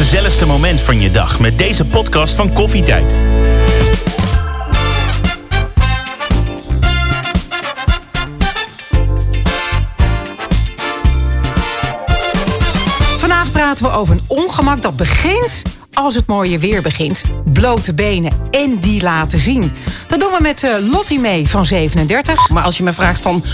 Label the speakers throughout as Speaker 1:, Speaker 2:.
Speaker 1: gezelligste moment van je dag met deze podcast van Koffietijd.
Speaker 2: Vandaag praten we over een ongemak dat begint als het mooie weer begint. Blote benen en die laten zien. Dat doen we met uh, Lottie mee van 37.
Speaker 3: Maar als je me vraagt van,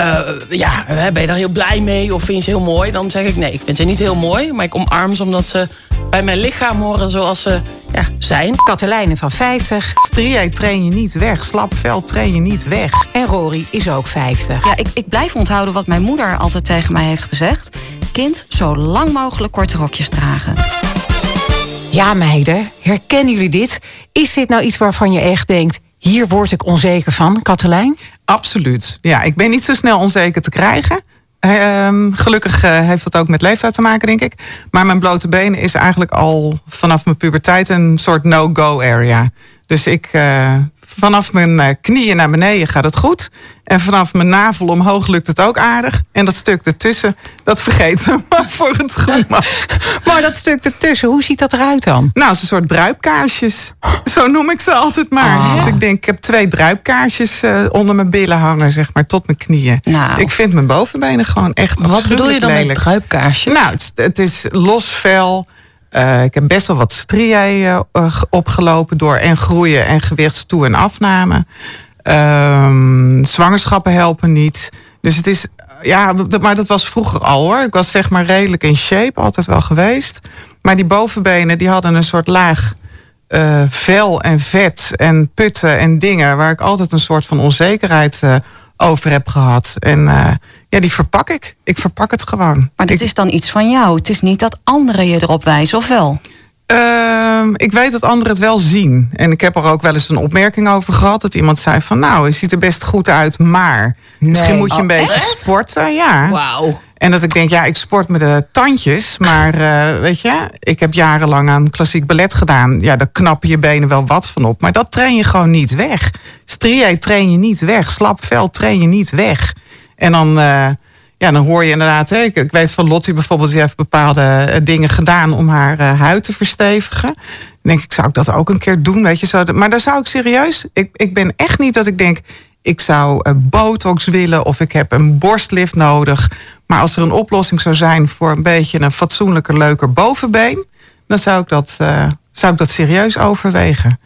Speaker 3: uh, ja, ben je daar heel blij mee of vind je ze heel mooi? Dan zeg ik nee, ik vind ze niet heel mooi. Maar ik omarm ze omdat ze bij mijn lichaam horen zoals ze ja, zijn.
Speaker 2: Katelijne van 50.
Speaker 4: Strië train je niet weg. Slap vel train je niet weg.
Speaker 2: En Rory is ook 50.
Speaker 5: Ja, ik, ik blijf onthouden wat mijn moeder altijd tegen mij heeft gezegd. Kind, zo lang mogelijk korte rokjes dragen.
Speaker 2: Ja, meiden, herkennen jullie dit? Is dit nou iets waarvan je echt denkt... hier word ik onzeker van, Katelijn?
Speaker 4: Absoluut. Ja, ik ben niet zo snel onzeker te krijgen. Ehm, gelukkig uh, heeft dat ook met leeftijd te maken, denk ik. Maar mijn blote benen is eigenlijk al vanaf mijn puberteit een soort no-go area. Dus ik, uh, vanaf mijn eh, knieën naar beneden gaat het goed. En vanaf mijn navel omhoog lukt het ook aardig. En dat stuk ertussen, dat vergeten we maar voor het goed
Speaker 2: Maar dat stuk ertussen, hoe ziet dat eruit dan?
Speaker 4: Nou, als een soort druipkaarsjes. Zo noem ik ze altijd maar. Ah. Ik denk, ik heb twee druipkaarsjes uh, onder mijn billen hangen, zeg maar, tot mijn knieën. Nou. Ik vind mijn bovenbenen gewoon echt
Speaker 3: Wat bedoel je dan lelijk. met druipkaarsjes?
Speaker 4: Nou, het, het is los vel uh, ik heb best wel wat striën uh, opgelopen door en groeien en gewichtstoe- en afname. Um, zwangerschappen helpen niet. Dus het is, ja, maar dat was vroeger al hoor. Ik was zeg maar redelijk in shape, altijd wel geweest. Maar die bovenbenen die hadden een soort laag uh, vel en vet en putten en dingen... waar ik altijd een soort van onzekerheid over heb gehad. En ja, die verpak ik. Ik verpak het gewoon.
Speaker 5: Maar dit is dan iets van jou. Het is niet dat anderen je erop wijzen, of wel?
Speaker 4: Uh, ik weet dat anderen het wel zien. En ik heb er ook wel eens een opmerking over gehad. Dat iemand zei van nou, je ziet er best goed uit, maar misschien moet je een oh, beetje sporten. Ja.
Speaker 3: Wauw.
Speaker 4: En dat ik denk, ja, ik sport met de tandjes. Maar uh, weet je, ik heb jarenlang aan klassiek ballet gedaan. Ja, daar knappen je benen wel wat van op. Maar dat train je gewoon niet weg. Strië train je niet weg. Slap vel train je niet weg. En dan, uh, ja, dan hoor je inderdaad, hè, ik, ik, weet van Lottie bijvoorbeeld, die heeft bepaalde uh, dingen gedaan om haar huid te verstevigen. Dan denk ik, zou ik dat ook een keer doen? Weet je, zo, maar daar zou ik serieus, ik, ik ben echt niet dat ik denk, ik zou botox willen of ik heb een borstlift nodig. Maar als er een oplossing zou zijn voor een beetje een fatsoenlijker, leuker bovenbeen, dan zou ik dat, zou ik dat serieus overwegen.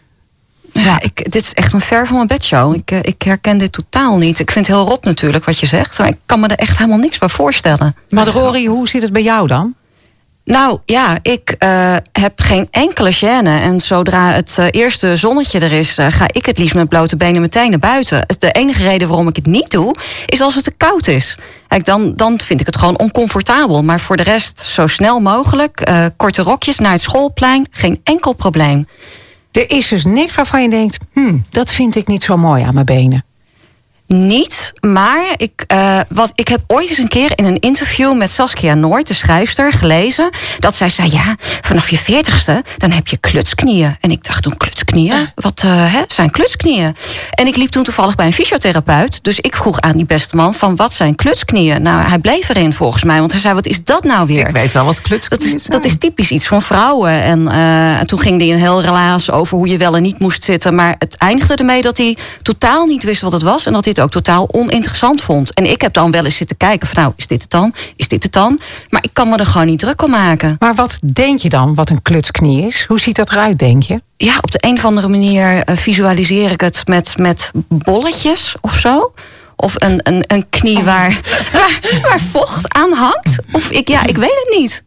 Speaker 5: Ja, ik, dit is echt een ver van mijn bedshow. Ik, eh, ik herken dit totaal niet. Ik vind het heel rot natuurlijk wat je zegt. Maar ik kan me er echt helemaal niks bij voorstellen.
Speaker 2: Maar Rory, hoe zit het bij jou dan?
Speaker 5: Nou ja, ik uh, heb geen enkele gêne. En zodra het uh, eerste zonnetje er is, uh, ga ik het liefst met blote benen meteen naar buiten. De enige reden waarom ik het niet doe, is als het te koud is. Kijk, dan, dan vind ik het gewoon oncomfortabel. Maar voor de rest zo snel mogelijk. korte rokjes naar het schoolplein, geen enkel probleem.
Speaker 2: Er is dus niks waarvan je denkt, hmm, dat vind ik niet zo mooi aan mijn benen
Speaker 5: niet, maar ik, uh, wat, ik heb ooit eens een keer in een interview met Saskia Noord, de schrijfster, gelezen dat zij zei: Ja, vanaf je veertigste dan heb je klutsknieën. En ik dacht toen: Klutsknieën? Wat uh, hè, zijn klutsknieën? En ik liep toen toevallig bij een fysiotherapeut. Dus ik vroeg aan die beste man: van wat zijn klutsknieën? Nou, hij bleef erin volgens mij, want hij zei: Wat is dat nou weer?
Speaker 4: Ik weet wel wat klutsknieën
Speaker 5: dat is, Dat is typisch iets van vrouwen. En uh, toen ging hij een heel relaas over hoe je wel en niet moest zitten. Maar het eindigde ermee dat hij totaal niet wist wat het was en dat hij ook totaal oninteressant vond. En ik heb dan wel eens zitten kijken van nou, is dit het dan? Is dit het dan? Maar ik kan me er gewoon niet druk om maken.
Speaker 2: Maar wat denk je dan wat een klutsknie is? Hoe ziet dat eruit, denk je?
Speaker 5: Ja, op de een of andere manier uh, visualiseer ik het met, met bolletjes of zo. Of een, een, een knie oh. waar, waar, vocht aan hangt. Of ik, ja, ik weet het niet.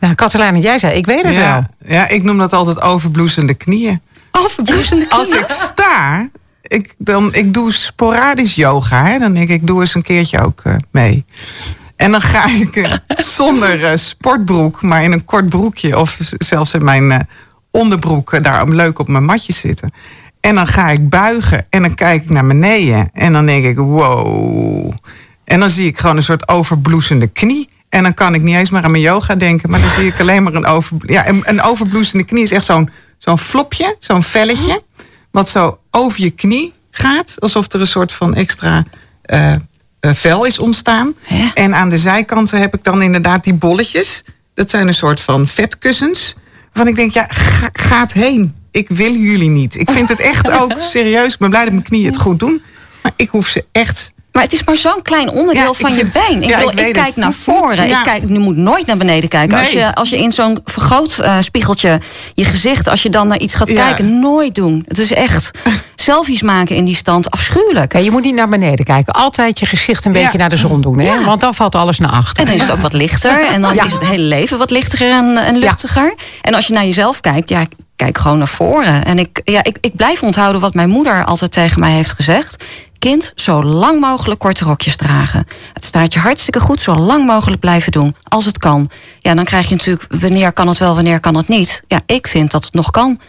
Speaker 2: Nou, Katelijn, jij zei, ik weet het
Speaker 4: wel. Ja, ik noem dat altijd overbloesende knieën.
Speaker 5: Overbloesende knieën?
Speaker 4: Als ik sta, ik, dan, ik doe sporadisch yoga. Hè. Dan denk ik, ik doe eens een keertje ook uh, mee. En dan ga ik uh, zonder uh, sportbroek, maar in een kort broekje... of zelfs in mijn onderbroek daar leuk op mijn matje zitten. En dan ga ik buigen en dan kijk ik naar beneden. En dan denk ik, wow. En dan zie ik gewoon een soort overbloesende knie. En dan kan ik niet eens meer aan mijn yoga denken... maar dan zie ik alleen maar een, over, ja, een, een overbloesende knie. is echt zo'n zo'n flopje, zo'n velletje wat zo over je knie gaat. Alsof er een soort van extra uh, vel is ontstaan. En aan de zijkanten heb ik dan inderdaad die bolletjes. Dat zijn een soort van vetkussens. Waarvan ik denk, ja, ga, gaat heen. Ik wil jullie niet. Ik vind het echt ook serieus. Ik ben blij dat mijn knieën het goed doen. Maar ik hoef ze echt
Speaker 5: maar het is maar zo'n klein onderdeel
Speaker 4: Ja,
Speaker 5: van je been. Ik,
Speaker 4: ja,
Speaker 5: bedoel,
Speaker 4: ik
Speaker 5: kijk
Speaker 4: het.
Speaker 5: naar voren.
Speaker 4: Ja.
Speaker 5: Ik kijk, je moet nooit naar beneden kijken. Als, je, als je in zo'n vergrootspiegeltje je gezicht, als je dan naar iets gaat
Speaker 4: Ja.
Speaker 5: kijken, nooit doen. Het is echt selfies maken in die stand afschuwelijk.
Speaker 2: Ja, je moet niet naar beneden kijken. Altijd je gezicht een beetje naar de zon doen. Hè?
Speaker 5: Ja.
Speaker 2: Want dan valt alles naar achter.
Speaker 5: En dan is het ook wat lichter. En dan
Speaker 2: Ja.
Speaker 5: is het hele leven wat lichtiger en, en luchtiger. En als je naar jezelf kijkt, ja, kijk gewoon naar voren. En ik, ja, ik, ik blijf onthouden wat mijn moeder altijd tegen mij heeft gezegd. Kind, zo lang mogelijk korte rokjes dragen. Het staat je hartstikke goed, zo lang mogelijk blijven doen. Als het kan. Ja, dan krijg je natuurlijk, wanneer kan het wel, wanneer kan het niet. Ja, ik vind dat het nog kan.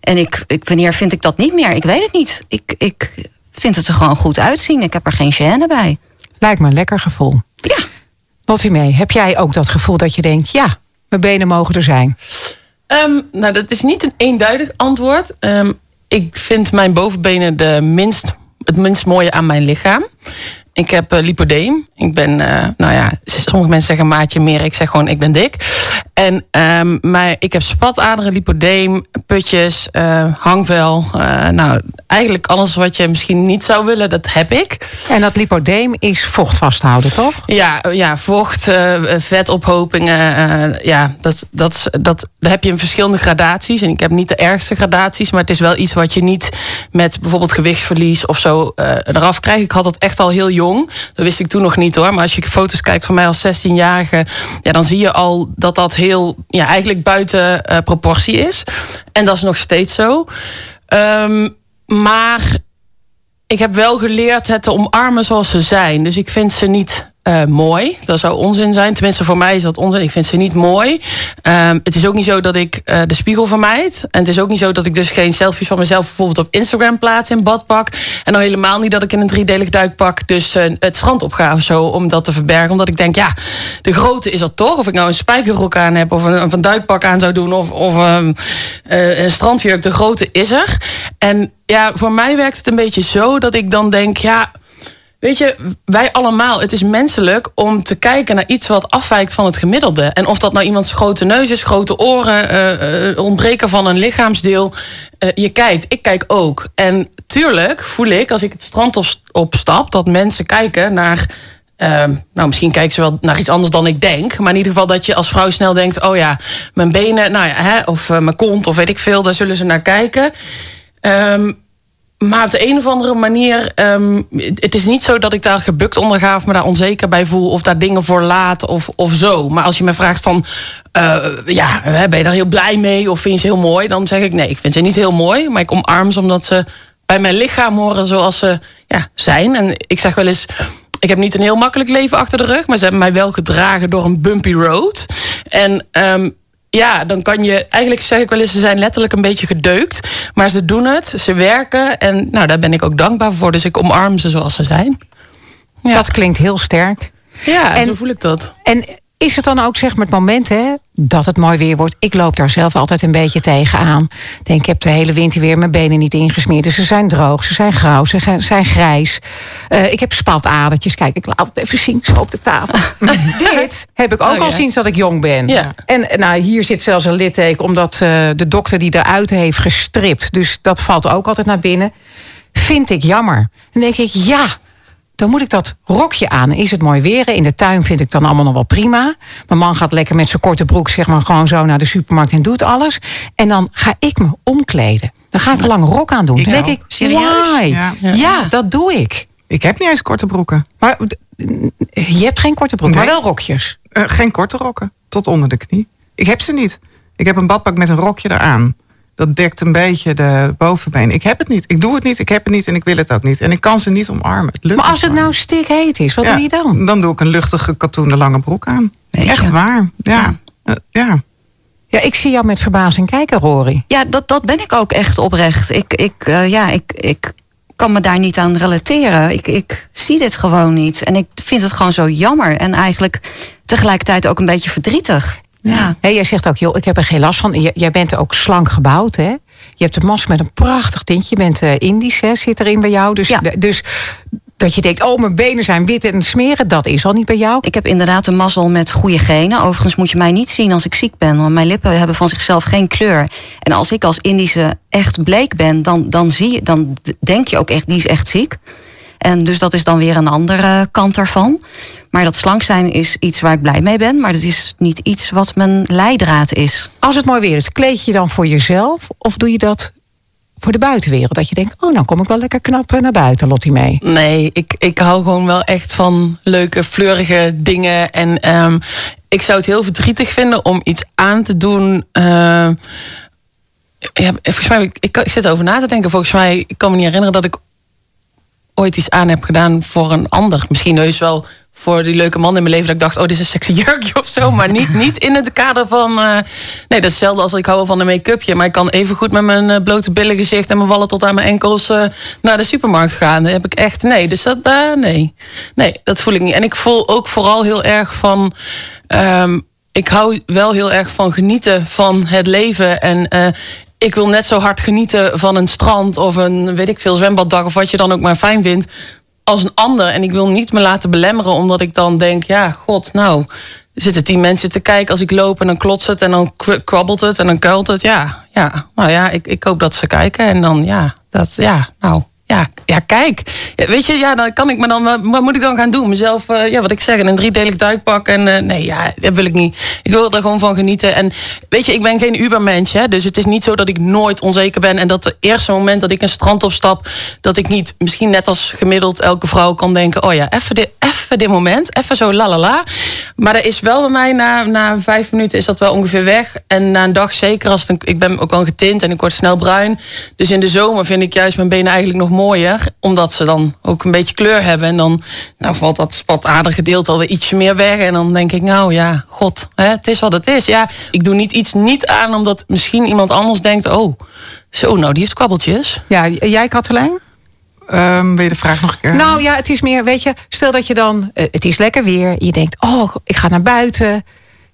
Speaker 5: En ik, ik, wanneer vind ik dat niet meer? Ik weet het niet. Ik, ik vind het er gewoon goed uitzien. Ik heb er geen gêne bij.
Speaker 2: Lijkt me een lekker gevoel.
Speaker 5: Ja.
Speaker 2: Lottie mee, heb jij ook dat gevoel dat je denkt... ja, mijn benen mogen er zijn?
Speaker 3: Ehm, nou, dat is niet een eenduidig antwoord. Ehm, ik vind mijn bovenbenen de minst, het minst mooie aan mijn lichaam. Ik heb eh, lipodeem. Ik ben, eh, nou ja, sommige mensen zeggen maatje meer. Ik zeg gewoon, ik ben dik. En maar ik heb spataderen, lipodeem, putjes, eh, hangvel. Eh, nou, eigenlijk alles wat je misschien niet zou willen, dat heb ik.
Speaker 2: En dat lipodeem is vocht vasthouden, toch?
Speaker 3: Ja, ja vocht, eh, vetophopingen. ja, dat, dat, dat, daar heb je in verschillende gradaties. En ik heb niet de ergste gradaties, maar het is wel iets wat je niet met bijvoorbeeld gewichtsverlies of zo eraf krijgt. Ik had het echt al heel jong. Dat wist ik toen nog niet hoor. Maar als je foto's kijkt van mij als 16-jarige, ja, dan zie je al dat dat heel, ja, eigenlijk buiten eh, proportie is. En dat is nog steeds zo. Ehm, maar ik heb wel geleerd het te omarmen zoals ze zijn. Dus ik vind ze niet eh, mooi. Dat zou onzin zijn. Tenminste, voor mij is dat onzin. Ik vind ze niet mooi. Ehm, het is ook niet zo dat ik eh, de spiegel vermijd. En het is ook niet zo dat ik dus geen selfies van mezelf bijvoorbeeld op Instagram plaats in badpak. En dan helemaal niet dat ik in een driedelig duikpak dus eh, het strand op ga of zo om dat te verbergen. Omdat ik denk, ja, de grootte is er toch. Of ik nou een spijkerrok aan heb of een, of duikpak aan zou doen of, of ehm, eh, een strandjurk. De grootte is er. En ja, voor mij werkt het een beetje zo dat ik dan denk, ja. Weet je, wij allemaal, het is menselijk om te kijken naar iets wat afwijkt van het gemiddelde. En of dat nou iemands grote neus is, grote oren, eh, eh, ontbreken van een lichaamsdeel. eh, je kijkt, ik kijk ook. En tuurlijk voel ik als ik het strand op, opstap dat mensen kijken naar. nou, misschien kijken ze wel naar iets anders dan ik denk. Maar in ieder geval dat je als vrouw snel denkt: oh ja, mijn benen, nou ja, hè, of mijn kont, of weet ik veel, daar zullen ze naar kijken. Ehm, maar op de een of andere manier, ehm, het is niet zo dat ik daar gebukt onder ga of me daar onzeker bij voel of daar dingen voor laat of, of zo. Maar als je me vraagt van, eh, ja, ben je daar heel blij mee of vind je ze heel mooi? Dan zeg ik nee, ik vind ze niet heel mooi, maar ik omarm ze omdat ze bij mijn lichaam horen zoals ze ja, zijn. En ik zeg wel eens, ik heb niet een heel makkelijk leven achter de rug, maar ze hebben mij wel gedragen door een bumpy road. En ehm, ja, dan kan je eigenlijk zeg ik wel eens, ze zijn letterlijk een beetje gedeukt. Maar ze doen het, ze werken. En nou, daar ben ik ook dankbaar voor. Dus ik omarm ze zoals ze zijn. Ja,
Speaker 2: Dat klinkt heel sterk.
Speaker 3: ja
Speaker 2: en-
Speaker 3: zo voel ik dat.
Speaker 2: En is het dan ook zeg maar het moment hè, dat het mooi weer wordt? Ik loop daar zelf altijd een beetje tegenaan. Ik Denk, ik heb de hele winter weer mijn benen niet ingesmeerd. Dus ze zijn droog, ze zijn grauw, ze zijn grijs. Eh, ik heb spatadertjes. Kijk, ik laat het even zien zo op de tafel. Dit heb ik ook
Speaker 3: Oh, ja.
Speaker 2: al sinds dat ik jong ben.
Speaker 3: Ja.
Speaker 2: En nou, hier zit zelfs een litteken, omdat eh, de dokter die eruit heeft gestript. Dus dat valt ook altijd naar binnen. Vind ik jammer. Dan denk ik, ja, dan moet ik dat rokje aan. Is het mooi weer? In de tuin vind ik dan allemaal nog wel prima. Mijn man gaat lekker met zijn korte broek, zeg maar, gewoon zo naar de supermarkt en doet alles. En dan ga ik me omkleden. Dan ga ik een lange rok aan doen.
Speaker 4: Ik
Speaker 2: Dan denk ik,
Speaker 5: Serieus?
Speaker 4: Ja.
Speaker 2: Ja. dat doe ik.
Speaker 4: Ik heb niet eens korte broeken.
Speaker 2: Maar je hebt geen korte broek, maar wel rokjes.
Speaker 4: Eh, geen korte rokken. Tot onder de knie. Ik heb ze niet. Ik heb een badpak met een rokje eraan. Dat dekt een beetje de bovenbeen. Ik heb het niet. Ik doe het niet. Ik heb het niet. En ik wil het ook niet. En ik kan ze niet omarmen. Het lukt
Speaker 2: Maar als het
Speaker 4: voor me.
Speaker 2: nou stikheet is, wat
Speaker 4: Ja,
Speaker 2: doe je dan?
Speaker 4: Dan doe ik een luchtige katoenen lange broek aan.
Speaker 5: Weet je.
Speaker 4: Echt waar. Ja. Eh, ja.
Speaker 2: Ja, ik zie jou met verbazing kijken, Rory.
Speaker 5: Ja, dat, dat ben ik ook echt oprecht. Ik, ik, eh, ja, ik, ik kan me daar niet aan relateren. Ik, ik zie dit gewoon niet. En ik vind het gewoon zo jammer. En eigenlijk tegelijkertijd ook een beetje verdrietig. Ja.
Speaker 2: Hé, jij zegt ook, joh, ik heb er geen last van. J- jij bent ook slank gebouwd, hè? Je hebt een mas met een prachtig tintje. Je bent eh, Indisch, hè? Zit erin bij jou. Dus,
Speaker 5: Ja.
Speaker 2: dus dat je denkt, oh, mijn benen zijn wit en smeren. Dat is al niet bij jou.
Speaker 5: Ik heb inderdaad een mazzel met goede genen. Overigens moet je mij niet zien als ik ziek ben. Want mijn lippen hebben van zichzelf geen kleur. En als ik als Indische echt bleek ben, dan, dan, zie je, dan denk je ook echt, die is echt ziek. En dus dat is dan weer een andere kant ervan. Maar dat slank zijn is iets waar ik blij mee ben. Maar dat is niet iets wat mijn leidraad is.
Speaker 2: Als het mooi weer is, kleed je dan voor jezelf? Of doe je dat voor de buitenwereld? Dat je denkt, oh, nou kom ik wel lekker knap eh, naar buiten, Lottie mee.
Speaker 3: Nee, ik, ik hou gewoon wel echt van leuke, fleurige dingen. En ehm, ik zou het heel verdrietig vinden om iets aan te doen. Uh, ja, volgens mij, ik, ik, ik zit erover na te denken. Volgens mij, ik kan me niet herinneren dat ik ooit iets aan heb gedaan voor een ander. Misschien heus wel voor die leuke man in mijn leven. Dat ik dacht, oh, dit is een sexy jurkje of zo. Maar niet, niet in het kader van. Uh, nee, dat is hetzelfde als ik hou van een make-upje. Maar ik kan even goed met mijn uh, blote billen gezicht en mijn wallen tot aan mijn enkels uh, naar de supermarkt gaan. Dat heb ik echt. Nee, dus dat. nee. Nee, dat voel ik niet. En ik voel ook vooral heel erg van. Um, ik hou wel heel erg van genieten van het leven. En ik wil net zo hard genieten van een strand of een weet ik veel zwembaddag of wat je dan ook maar fijn vindt als een ander. En ik wil niet me laten belemmeren omdat ik dan denk, ja, god, nou zitten tien mensen te kijken als ik loop en dan klotst het en dan kwabbelt het en dan kuilt het. Ja, ja, nou ja, ik, ik hoop dat ze kijken en dan ja, dat, ja, nou ja, ja, kijk. Weet je, ja, dan kan ik me dan. Wat moet ik dan gaan doen? Mezelf, uh, ja, wat ik zeg, een driedelig duikpak. En uh, nee, ja, dat wil ik niet. Ik wil er gewoon van genieten. En weet je, ik ben geen Ubermensch. Hè, dus het is niet zo dat ik nooit onzeker ben. En dat het eerste moment dat ik een strand opstap, dat ik niet misschien net als gemiddeld elke vrouw kan denken: oh ja, even dit, even dit moment, even zo la la la. Maar er is wel bij mij na, na vijf minuten is dat wel ongeveer weg. En na een dag zeker, als ik ben ook wel getint en ik word snel bruin. Dus in de zomer vind ik juist mijn benen eigenlijk nog mooier. Omdat ze dan ook een beetje kleur hebben. En dan nou, valt dat spataardige gedeelte alweer ietsje meer weg. En dan denk ik, nou ja, god, hè, het is wat het is. Ja, ik doe niet iets niet aan omdat misschien iemand anders denkt... oh, zo, nou, die heeft kwabbeltjes.
Speaker 2: Ja, jij Katelijn?
Speaker 4: Um, wil je de vraag nog een keer?
Speaker 2: Nou ja, het is meer, weet je, stel dat je dan, uh, het is lekker weer, je denkt, oh, ik ga naar buiten.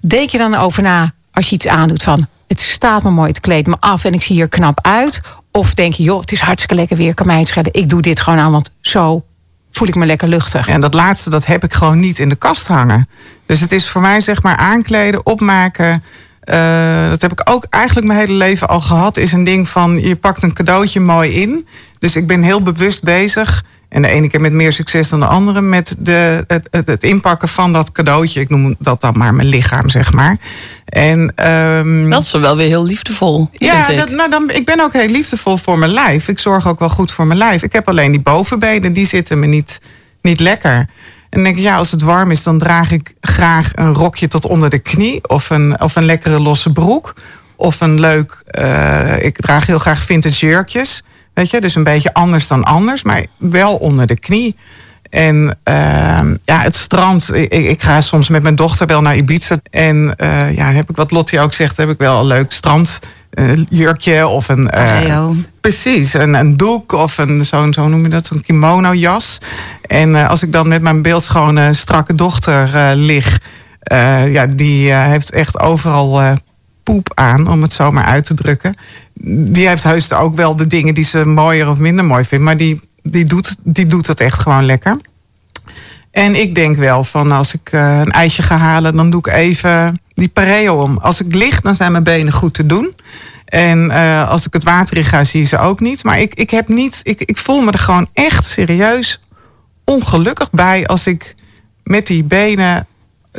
Speaker 2: Denk je dan over na als je iets aandoet van, het staat me mooi, het kleedt me af en ik zie er knap uit? Of denk je, joh, het is hartstikke lekker weer, kan mij het. Ik doe dit gewoon aan, want zo voel ik me lekker luchtig.
Speaker 4: En dat laatste, dat heb ik gewoon niet in de kast hangen. Dus het is voor mij zeg maar aankleden, opmaken. Uh, dat heb ik ook eigenlijk mijn hele leven al gehad. Is een ding van je pakt een cadeautje mooi in. Dus ik ben heel bewust bezig. En de ene keer met meer succes dan de andere. Met de, het, het, het inpakken van dat cadeautje. Ik noem dat dan maar mijn lichaam, zeg maar. En, um,
Speaker 3: dat is wel weer heel liefdevol.
Speaker 4: Ja, ik. Dat, nou, dan, ik ben ook heel liefdevol voor mijn lijf. Ik zorg ook wel goed voor mijn lijf. Ik heb alleen die bovenbenen, die zitten me niet, niet lekker. En dan denk ik, ja, als het warm is, dan draag ik graag een rokje tot onder de knie. Of een, of een lekkere losse broek. Of een leuk, uh, ik draag heel graag vintage jurkjes. Weet je, dus een beetje anders dan anders, maar wel onder de knie. En uh, ja, het strand. Ik, ik, ga soms met mijn dochter wel naar Ibiza. En uh, ja, heb ik wat Lottie ook zegt, heb ik wel een leuk strandjurkje uh, of een.
Speaker 5: Uh,
Speaker 4: precies, een, een doek of een zo'n, zo noem je dat, zo'n kimono jas. En als ik dan met mijn beeldschone strakke dochter lig, ja, die heeft echt overal poep aan, om het zo maar uit te drukken. Die heeft heus ook wel de dingen die ze mooier of minder mooi vindt. Maar die, die, doet, die doet het echt gewoon lekker. En ik denk wel van als ik uh, een ijsje ga halen, dan doe ik even die pareo om. Als ik lig, dan zijn mijn benen goed te doen. En uh, als ik het water in ga, zie je ze ook niet. Maar ik, ik heb niet, ik, ik voel me er gewoon echt serieus ongelukkig bij als ik met die benen eh,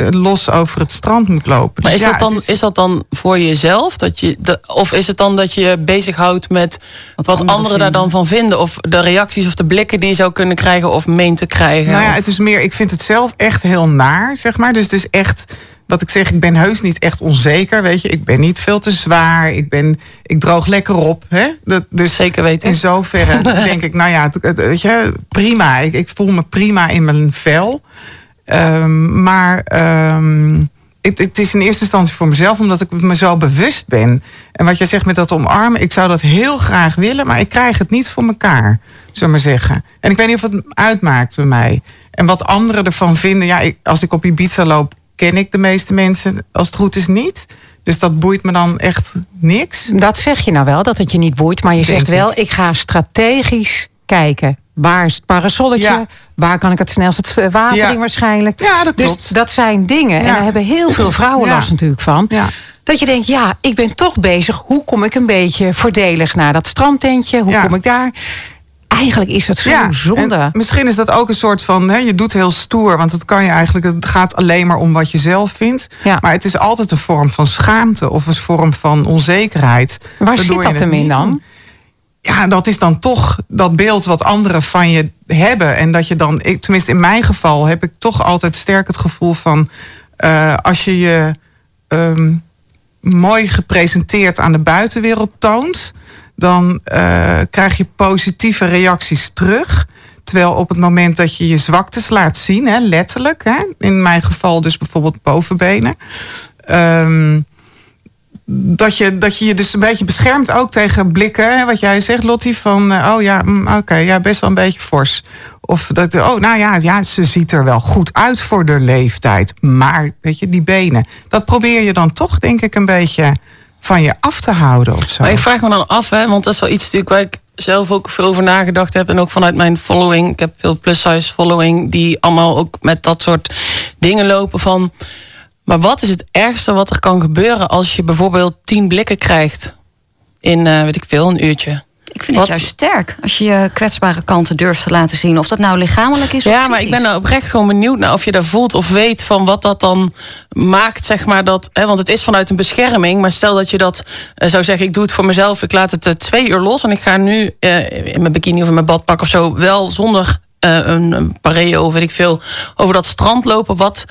Speaker 4: los over het strand moet lopen.
Speaker 3: Maar dus is, dat dan, is... dat dan voor jezelf? Dat je de, of is het dan dat je je bezighoudt met wat, wat anderen, anderen daar dan van vinden? Of de reacties of de blikken die je zou kunnen krijgen of meent te krijgen?
Speaker 4: Nou ja, het is meer, ik vind het zelf echt heel naar, zeg maar. Dus het is echt wat ik zeg, ik ben heus niet echt onzeker. Weet je, ik ben niet veel te zwaar. Ik, ben, ik droog lekker op. Hè? Dat, dus
Speaker 3: Zeker weten.
Speaker 4: In zoverre denk ik, nou ja, het, weet je, prima. Ik, ik voel me prima in mijn vel. Um, maar um, het, het, is in eerste instantie voor mezelf, omdat ik me zo bewust ben. En wat jij zegt met dat omarmen, ik zou dat heel graag willen, maar ik krijg het niet voor elkaar, zullen maar zeggen. En ik weet niet of het uitmaakt bij mij. En wat anderen ervan vinden, ja, ik, als ik op Ibiza loop, ken ik de meeste mensen, als het goed is, niet. Dus dat boeit me dan echt niks.
Speaker 2: Dat zeg je nou wel, dat het je niet boeit. Maar je zegt wel, ik ga strategisch kijken Waar is het parasolletje?
Speaker 4: Ja.
Speaker 2: Waar kan ik het snelst het eh, water
Speaker 4: Ja.
Speaker 2: in waarschijnlijk?
Speaker 4: Ja, dat
Speaker 2: dus
Speaker 4: klopt.
Speaker 2: dat zijn dingen. En daar hebben heel veel vrouwen last natuurlijk van. Dat je denkt, ja, ik ben toch bezig. Hoe kom ik een beetje voordelig naar dat strandtentje? Hoe kom ik daar? Eigenlijk is dat zo
Speaker 4: Ja,
Speaker 2: zonde.
Speaker 4: en misschien is dat ook een soort van, hè, je doet heel stoer, want het kan je eigenlijk, het gaat alleen maar om wat je zelf vindt.
Speaker 2: Ja.
Speaker 4: Maar het is altijd een vorm van schaamte of een vorm van onzekerheid.
Speaker 2: Waar zit dat hem in dan?
Speaker 4: Ja, dat is dan toch dat beeld wat anderen van je hebben. En dat je dan, ik, tenminste in mijn geval, heb ik toch altijd sterk het gevoel van eh, als je je ehm, mooi gepresenteerd aan de buitenwereld toont, dan eh, krijg je positieve reacties terug. Terwijl op het moment dat je je zwaktes laat zien, hè, letterlijk, hè, in mijn geval dus bijvoorbeeld bovenbenen. ehm, dat je, dat je je dus een beetje beschermt ook tegen blikken. Hè, wat jij zegt, Lottie, van eh, oh ja, mm, oké, ja, best wel een beetje fors. Of dat, oh nou ja, ja, ze ziet er wel goed uit voor de leeftijd. Maar, weet je, die benen. Dat probeer je dan toch, denk ik, een beetje van je af te houden of zo.
Speaker 3: Maar ik vraag me dan af, hè, want dat is wel iets natuurlijk waar ik zelf ook veel over nagedacht heb. En ook vanuit mijn following. Ik heb veel plus-size following die allemaal ook met dat soort dingen lopen van. Maar wat is het ergste wat er kan gebeuren als je bijvoorbeeld tien blikken krijgt in, eh, weet ik veel, een uurtje?
Speaker 5: Ik vind
Speaker 3: Wat-
Speaker 5: het juist sterk als je je kwetsbare kanten durft te laten zien. Of dat nou lichamelijk is of
Speaker 3: Ja, maar ik ben nou oprecht gewoon benieuwd naar of je daar voelt of weet van wat dat dan maakt, zeg maar dat. Hè, want het is vanuit een bescherming. Maar stel dat je dat eh, zou zeggen, ik doe het voor mezelf, ik laat het eh, twee uur los en ik ga nu in mijn bikini of in mijn badpak of zo wel zonder een, een pareo of weet ik veel over dat strand lopen. Wat,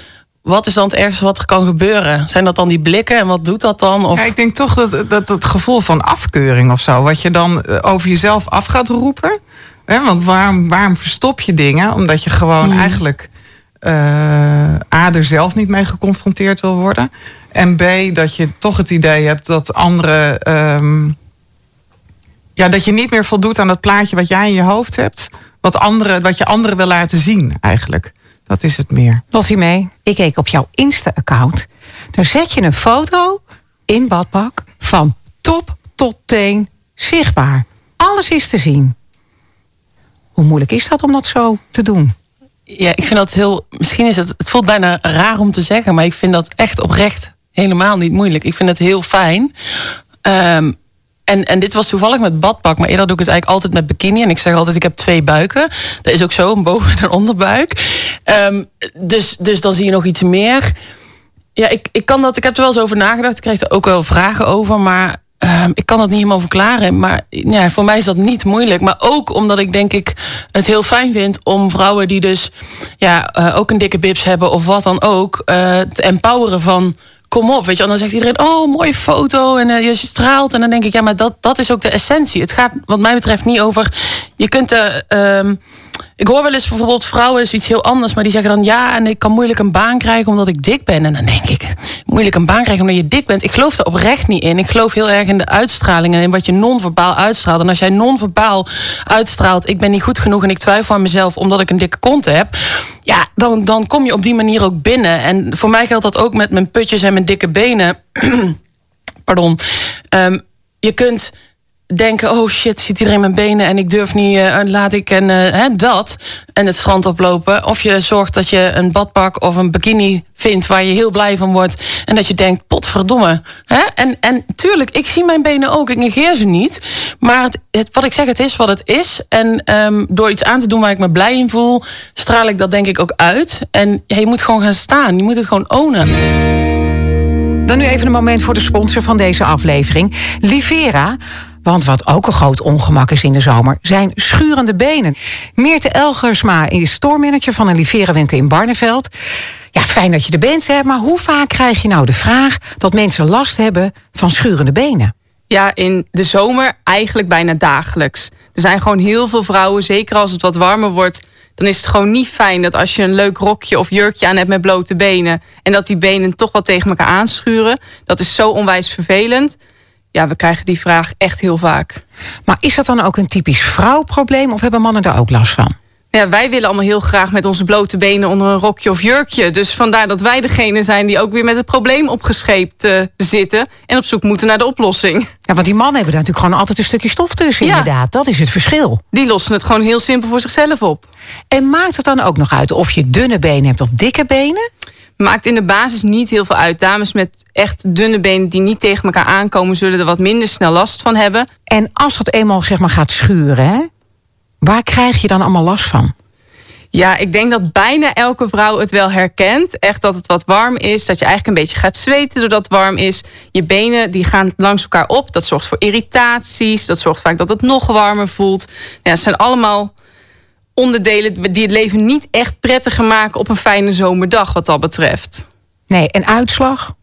Speaker 3: wat is dan het ergste wat er kan gebeuren? Zijn dat dan die blikken en wat doet dat dan? Of...
Speaker 4: Ja, ik denk toch dat, dat het gevoel van afkeuring of zo, wat je dan eh, over jezelf af gaat roepen. Hè, want waarom, waarom verstop je dingen? Omdat je gewoon
Speaker 3: Mm.
Speaker 4: eigenlijk eh A, er zelf niet mee geconfronteerd wil worden. En B, dat je toch het idee hebt dat anderen. ehm, ja, dat je niet meer voldoet aan dat plaatje wat jij in je hoofd hebt. Wat, anderen, wat je anderen wil laten zien, eigenlijk. Dat is het meer.
Speaker 2: Lottie mee, ik keek op jouw Insta-account. Daar zet je een foto in badpak van top tot teen zichtbaar. Alles is te zien. Hoe moeilijk is dat om dat zo te doen?
Speaker 3: Ja, ik vind dat heel. Misschien is het. Het voelt bijna raar om te zeggen, maar ik vind dat echt oprecht helemaal niet moeilijk. Ik vind het heel fijn. Ehm, en, en dit was toevallig met badpak, maar eerder doe ik het eigenlijk altijd met bikini. En ik zeg altijd, ik heb twee buiken. Dat is ook zo, een boven- en een onderbuik. Ehm, dus, dus dan zie je nog iets meer. Ja, ik, ik kan dat. Ik heb er wel eens over nagedacht. Ik kreeg er ook wel vragen over, maar ehm, ik kan dat niet helemaal verklaren. Maar ja, voor mij is dat niet moeilijk. Maar ook omdat ik denk ik het heel fijn vind om vrouwen die dus ja, eh, ook een dikke bibs hebben of wat dan ook, eh, te empoweren van. Kom op, weet je, en dan zegt iedereen: Oh, mooie foto en eh, je straalt. En dan denk ik: Ja, maar dat, dat is ook de essentie. Het gaat, wat mij betreft, niet over. Je kunt. eh, ehm, ik hoor wel eens bijvoorbeeld vrouwen is iets heel anders, maar die zeggen dan ja, en ik kan moeilijk een baan krijgen omdat ik dik ben. En dan denk ik, moeilijk een baan krijgen omdat je dik bent. Ik geloof daar oprecht niet in. Ik geloof heel erg in de uitstraling en in wat je non-verbaal uitstraalt. En als jij non-verbaal uitstraalt, ik ben niet goed genoeg en ik twijfel aan mezelf omdat ik een dikke kont heb. Ja, dan, dan kom je op die manier ook binnen. En voor mij geldt dat ook met mijn putjes en mijn dikke benen. Pardon. Ehm, je kunt denken, oh shit, ziet iedereen mijn benen en ik durf niet, eh, laat ik en eh, dat en het strand oplopen. Of je zorgt dat je een badpak of een bikini vindt waar je heel blij van wordt en dat je denkt, potverdomme. Hè? En, en tuurlijk, ik zie mijn benen ook, ik negeer ze niet. Maar het, wat ik zeg, het is wat het is. En ehm, door iets aan te doen waar ik me blij in voel, straal ik dat denk ik ook uit. En je moet gewoon gaan staan, je moet het gewoon ownen.
Speaker 2: Dan nu even een moment voor de sponsor van deze aflevering. Livera. Want wat ook een groot ongemak is in de zomer, zijn schurende benen. Meerte Elgersma is stoormanager van een Livera-winkel in Barneveld. Ja, fijn dat je er bent, hè, maar hoe vaak krijg je nou de vraag dat mensen last hebben van schurende benen?
Speaker 6: Ja, in de zomer eigenlijk bijna dagelijks. Er zijn gewoon heel veel vrouwen, zeker als het wat warmer wordt. Dan is het gewoon niet fijn dat als je een leuk rokje of jurkje aan hebt met blote benen. en dat die benen toch wat tegen elkaar aanschuren. Dat is zo onwijs vervelend. Ja, we krijgen die vraag echt heel vaak.
Speaker 2: Maar is dat dan ook een typisch vrouwprobleem of hebben mannen daar ook last van?
Speaker 6: Ja, wij willen allemaal heel graag met onze blote benen onder een rokje of jurkje. Dus vandaar dat wij degene zijn die ook weer met het probleem opgescheept uh, zitten. En op zoek moeten naar de oplossing.
Speaker 2: Ja, want die mannen hebben daar natuurlijk gewoon altijd een stukje stof tussen, ja. inderdaad. Dat is het verschil.
Speaker 6: Die lossen het gewoon heel simpel voor zichzelf op.
Speaker 2: En maakt het dan ook nog uit of je dunne benen hebt of dikke benen?
Speaker 6: Maakt in de basis niet heel veel uit. Dames met echt dunne benen die niet tegen elkaar aankomen, zullen er wat minder snel last van hebben.
Speaker 2: En als het eenmaal zeg maar gaat schuren, hè, waar krijg je dan allemaal last van?
Speaker 6: Ja, ik denk dat bijna elke vrouw het wel herkent. Echt dat het wat warm is. Dat je eigenlijk een beetje gaat zweten doordat het warm is. Je benen die gaan langs elkaar op. Dat zorgt voor irritaties. Dat zorgt vaak dat het nog warmer voelt. Ja, het zijn allemaal onderdelen die het leven niet echt prettiger maken op een fijne zomerdag, wat dat betreft.
Speaker 2: Nee, en uitslag?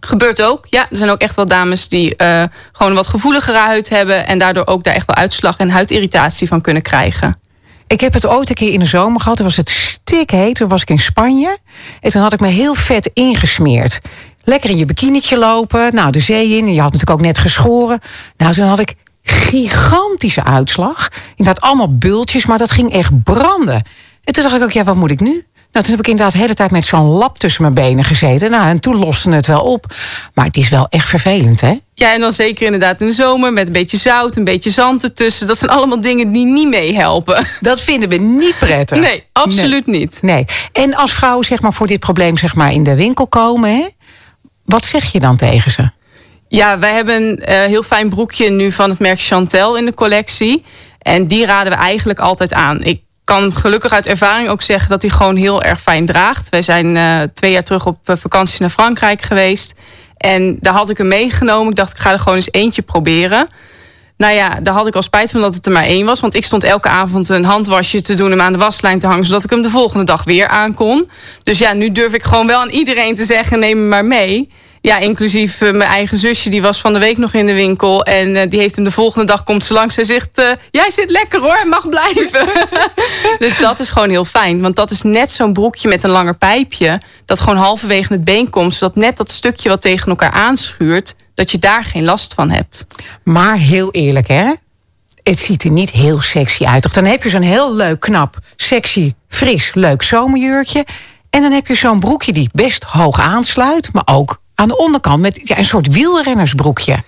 Speaker 6: Gebeurt ook. Ja, er zijn ook echt wel dames die uh, gewoon wat gevoeligere huid hebben. En daardoor ook daar echt wel uitslag en huidirritatie van kunnen krijgen.
Speaker 2: Ik heb het ooit een keer in de zomer gehad. Toen was het stikheet. Toen was ik in Spanje. En toen had ik me heel vet ingesmeerd. Lekker in je bikinietje lopen. Nou, de zee in. Je had natuurlijk ook net geschoren. Nou, toen had ik gigantische uitslag. Inderdaad, allemaal bultjes, maar dat ging echt branden. En toen dacht ik ook, ja, wat moet ik nu? Nou, toen heb ik inderdaad de hele tijd met zo'n lap tussen mijn benen gezeten. Nou, en toen loste het wel op. Maar het is wel echt vervelend, hè?
Speaker 6: Ja, en dan zeker inderdaad in de zomer met een beetje zout, een beetje zand ertussen. Dat zijn allemaal dingen die niet meehelpen.
Speaker 2: Dat vinden we niet prettig.
Speaker 6: Nee, absoluut niet.
Speaker 2: Nee. En als vrouwen zeg maar, voor dit probleem zeg maar, in de winkel komen, hè, wat zeg je dan tegen ze?
Speaker 6: Ja, wij hebben een uh, heel fijn broekje nu van het merk Chantel in de collectie. En die raden we eigenlijk altijd aan. Ik kan gelukkig uit ervaring ook zeggen dat hij gewoon heel erg fijn draagt. Wij zijn uh, twee jaar terug op eh, vakantie naar Frankrijk geweest. En daar had ik hem meegenomen. Ik dacht, ik ga er gewoon eens eentje proberen. Nou ja, daar had ik al spijt van dat het er maar één was. Want ik stond elke avond een handwasje te doen en hem aan de waslijn te hangen. Zodat ik hem de volgende dag weer aankon. Dus ja, nu durf ik gewoon wel aan iedereen te zeggen: neem hem maar mee. Ja, inclusief uh, mijn eigen zusje, die was van de week nog in de winkel. En uh, die heeft hem de volgende dag, komt ze langs en zegt... Uh, jij zit lekker hoor, mag blijven. dus dat is gewoon heel fijn. Want dat is net zo'n broekje met een langer pijpje... dat gewoon halverwege het been komt. Zodat net dat stukje wat tegen elkaar aanschuurt... dat je daar geen last van hebt.
Speaker 2: Maar heel eerlijk hè... Het ziet er niet heel sexy uit. Toch? Dan heb je zo'n heel leuk, knap, sexy, fris, leuk zomerjurkje. En dan heb je zo'n broekje die best hoog aansluit, maar ook aan de onderkant met ja, een soort wielrennersbroekje.